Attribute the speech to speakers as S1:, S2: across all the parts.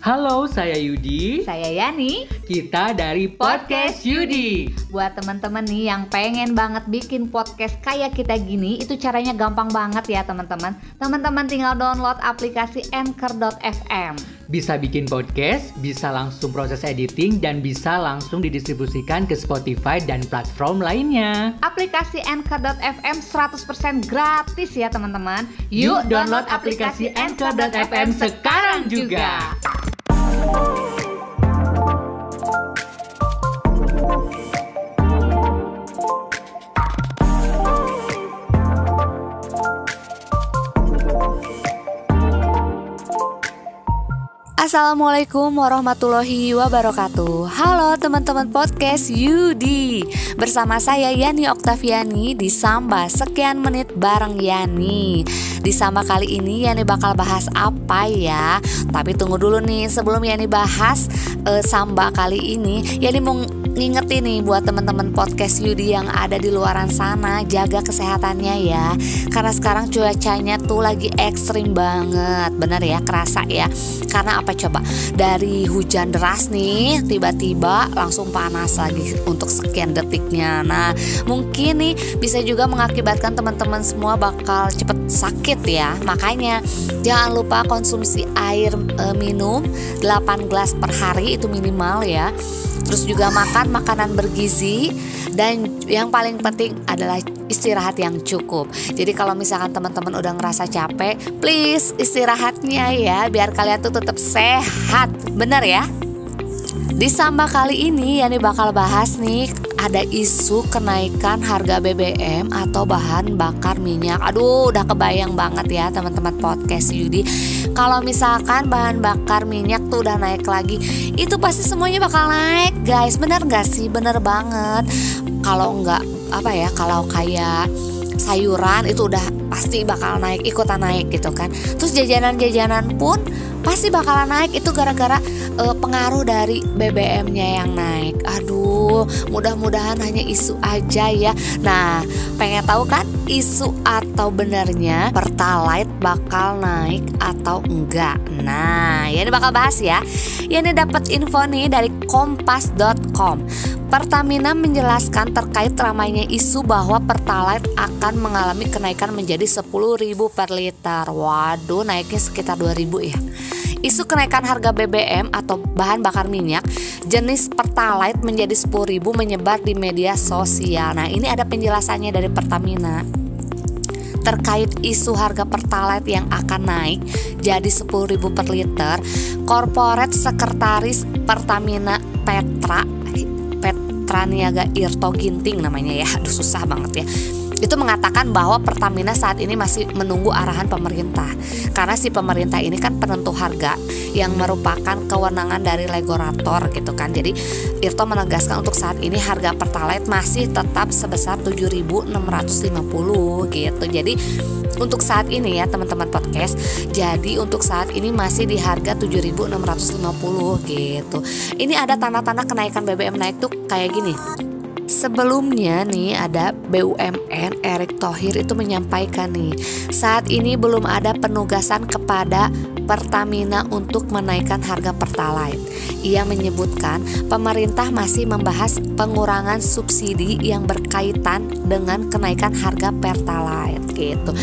S1: Halo, saya Yudi.
S2: Saya Yani.
S1: Kita dari Podcast Yudi.
S2: Buat teman-teman nih yang pengen banget bikin podcast kayak kita gini, itu caranya gampang banget ya teman-teman. Teman-teman tinggal download aplikasi Anchor.fm.
S1: Bisa bikin podcast, bisa langsung proses editing, dan bisa langsung didistribusikan ke Spotify dan platform lainnya.
S2: Aplikasi Anchor.fm 100% gratis ya teman-teman.
S1: Yuk download aplikasi Anchor.fm sekarang juga.
S2: Assalamualaikum warahmatullahi wabarakatuh. Halo teman-teman podcast Yudi Bersama saya Yani Oktaviani di Samba. Sekian menit bareng Yani. Di Samba kali ini Yani bakal bahas apa ya? Tapi tunggu dulu nih sebelum Yani bahas uh, Samba kali ini Yani mau ngingetin nih buat teman-teman podcast Yudi yang ada di luaran sana Jaga kesehatannya ya. Karena sekarang cuacanya tuh lagi ekstrim banget. Bener ya kerasa ya. Karena apa apa coba? Dari hujan deras nih tiba-tiba langsung panas lagi untuk sekian detiknya. Nah mungkin nih bisa juga mengakibatkan teman-teman semua bakal cepet sakit ya. Makanya jangan lupa konsumsi air e, minum 8 gelas per hari itu minimal ya. Terus juga makan makanan bergizi dan yang paling penting adalah istirahat yang cukup. Jadi kalau misalkan teman-teman udah ngerasa capek, please istirahatnya ya biar kalian tuh tetap sehat. Bener ya? Di Samba kali ini Yani bakal bahas nih ada isu kenaikan harga BBM atau bahan bakar minyak. Aduh, udah kebayang banget ya teman-teman podcast Yudi. Kalau misalkan bahan bakar minyak tuh udah naik lagi, itu pasti semuanya bakal naik, guys. Bener gak sih? Bener banget. Kalau nggak apa ya, kalau kayak sayuran itu udah pasti bakal naik ikutan naik gitu kan terus jajanan-jajanan pun pasti bakalan naik itu gara-gara uh, pengaruh dari BBM-nya yang naik aduh mudah-mudahan hanya isu aja ya nah pengen tahu kan isu atau benernya pertalite bakal naik atau enggak nah ya ini bakal bahas ya ya ini dapat info nih dari kompas.com Pertamina menjelaskan terkait ramainya isu bahwa Pertalite akan mengalami kenaikan menjadi 10.000 per liter. Waduh, naiknya sekitar 2.000 ya. Isu kenaikan harga BBM atau bahan bakar minyak jenis Pertalite menjadi 10.000 menyebar di media sosial. Nah, ini ada penjelasannya dari Pertamina terkait isu harga pertalite yang akan naik jadi 10.000 per liter, Korporat Sekretaris Pertamina Petra Traniaga Irto Ginting namanya ya. Aduh susah banget ya itu mengatakan bahwa Pertamina saat ini masih menunggu arahan pemerintah. Karena si pemerintah ini kan penentu harga yang merupakan kewenangan dari regulator gitu kan. Jadi Irto menegaskan untuk saat ini harga Pertalite masih tetap sebesar 7.650 gitu. Jadi untuk saat ini ya teman-teman podcast jadi untuk saat ini masih di harga 7.650 gitu. Ini ada tanda-tanda kenaikan BBM naik tuh kayak gini Sebelumnya nih ada BUMN Erick Thohir itu menyampaikan nih saat ini belum ada penugasan kepada Pertamina untuk menaikkan harga Pertalite. Ia menyebutkan pemerintah masih membahas pengurangan subsidi yang berkaitan dengan kenaikan harga Pertalite gitu.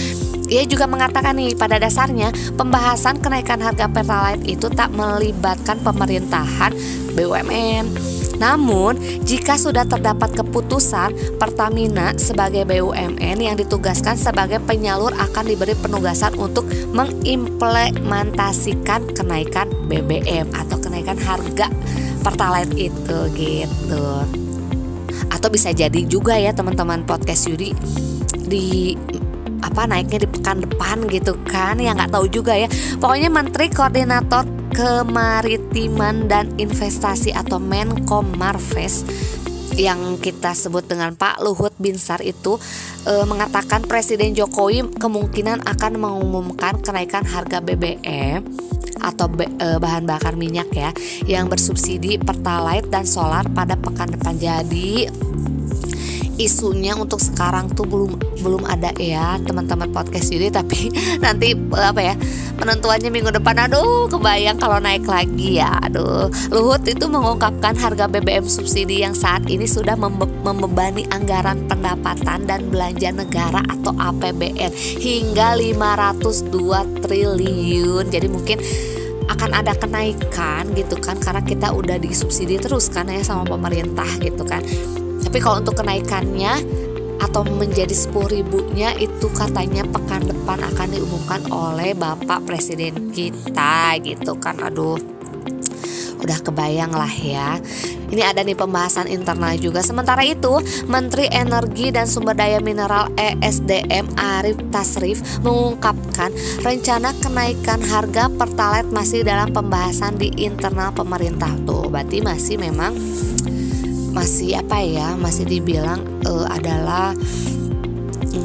S2: Ia juga mengatakan nih pada dasarnya pembahasan kenaikan harga Pertalite itu tak melibatkan pemerintahan BUMN namun, jika sudah terdapat keputusan, Pertamina sebagai BUMN yang ditugaskan sebagai penyalur akan diberi penugasan untuk mengimplementasikan kenaikan BBM atau kenaikan harga Pertalite itu gitu. Atau bisa jadi juga ya teman-teman podcast Yudi di apa naiknya di pekan depan gitu kan ya nggak tahu juga ya pokoknya Menteri Koordinator Kemaritiman dan Investasi atau Menkom Marves yang kita sebut dengan Pak Luhut Binsar itu e, mengatakan Presiden Jokowi kemungkinan akan mengumumkan kenaikan harga BBM atau be, e, bahan bakar minyak ya yang bersubsidi Pertalite dan solar pada pekan depan. Jadi isunya untuk sekarang tuh belum belum ada ya teman-teman podcast ini. Tapi nanti apa ya penentuannya minggu depan. Aduh kebayang kalau naik lagi ya. Aduh. Luhut itu mengungkapkan harga BBM subsidi yang saat ini sudah membe membebani anggaran pendapatan dan belanja negara atau APBN hingga 502 triliun. Jadi mungkin akan ada kenaikan gitu kan karena kita udah disubsidi terus kan ya sama pemerintah gitu kan tapi kalau untuk kenaikannya atau menjadi 10 ribunya itu katanya pekan depan akan diumumkan oleh Bapak Presiden kita gitu kan. Aduh udah kebayang lah ya. Ini ada nih pembahasan internal juga. Sementara itu Menteri Energi dan Sumber Daya Mineral ESDM Arif Tasrif mengungkapkan rencana kenaikan harga pertalite masih dalam pembahasan di internal pemerintah. Tuh berarti masih memang masih apa ya masih dibilang uh, adalah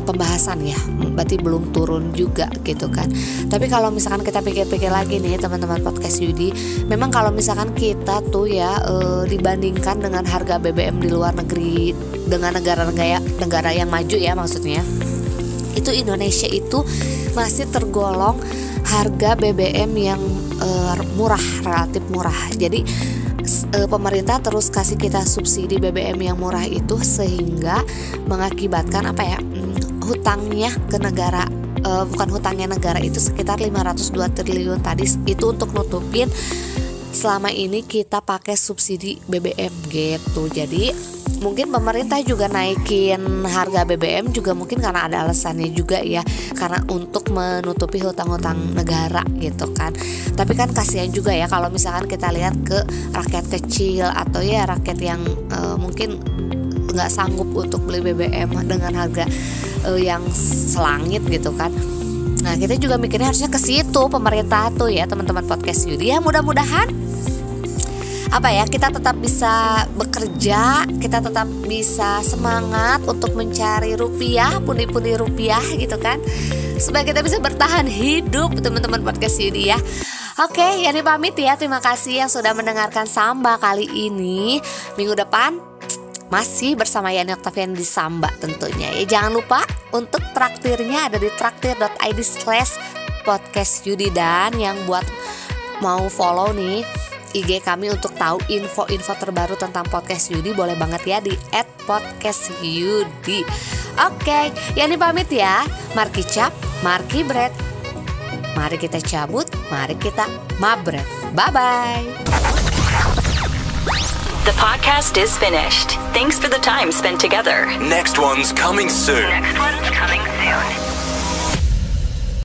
S2: pembahasan ya berarti belum turun juga gitu kan. Tapi kalau misalkan kita pikir-pikir lagi nih teman-teman podcast Yudi memang kalau misalkan kita tuh ya e, dibandingkan dengan harga BBM di luar negeri dengan negara-negara negara yang maju ya maksudnya itu Indonesia itu masih tergolong harga BBM yang e, murah relatif murah. Jadi e, pemerintah terus kasih kita subsidi BBM yang murah itu sehingga mengakibatkan apa ya hmm, hutangnya ke negara e, bukan hutangnya negara itu sekitar 502 triliun tadi itu untuk nutupin selama ini kita pakai subsidi BBM gitu. Jadi mungkin pemerintah juga naikin harga BBM juga mungkin karena ada alasannya juga ya. Karena untuk menutupi hutang-hutang negara gitu kan. Tapi kan kasihan juga ya kalau misalkan kita lihat ke rakyat kecil atau ya rakyat yang uh, mungkin nggak sanggup untuk beli BBM dengan harga uh, yang selangit gitu kan. Nah kita juga mikirnya harusnya ke situ pemerintah tuh ya teman-teman podcast Yudi ya mudah-mudahan apa ya kita tetap bisa bekerja kita tetap bisa semangat untuk mencari rupiah pundi-pundi rupiah gitu kan supaya kita bisa bertahan hidup teman-teman podcast ini ya Oke, Yani pamit ya. Terima kasih yang sudah mendengarkan Samba kali ini. Minggu depan masih bersama Yani Octavian di Samba tentunya ya. Jangan lupa untuk traktirnya ada di traktir.id slash podcast Yudi dan yang buat mau follow nih IG kami untuk tahu info-info terbaru tentang podcast Yudi boleh banget ya di @podcastyudi. Oke, Yani pamit ya. Marki cap, Marki bread. Mari kita cabut, mari kita mabret. Bye bye.
S3: The podcast is finished. Thanks for the time spent together.
S4: Next one's coming soon.
S3: Next one's coming soon.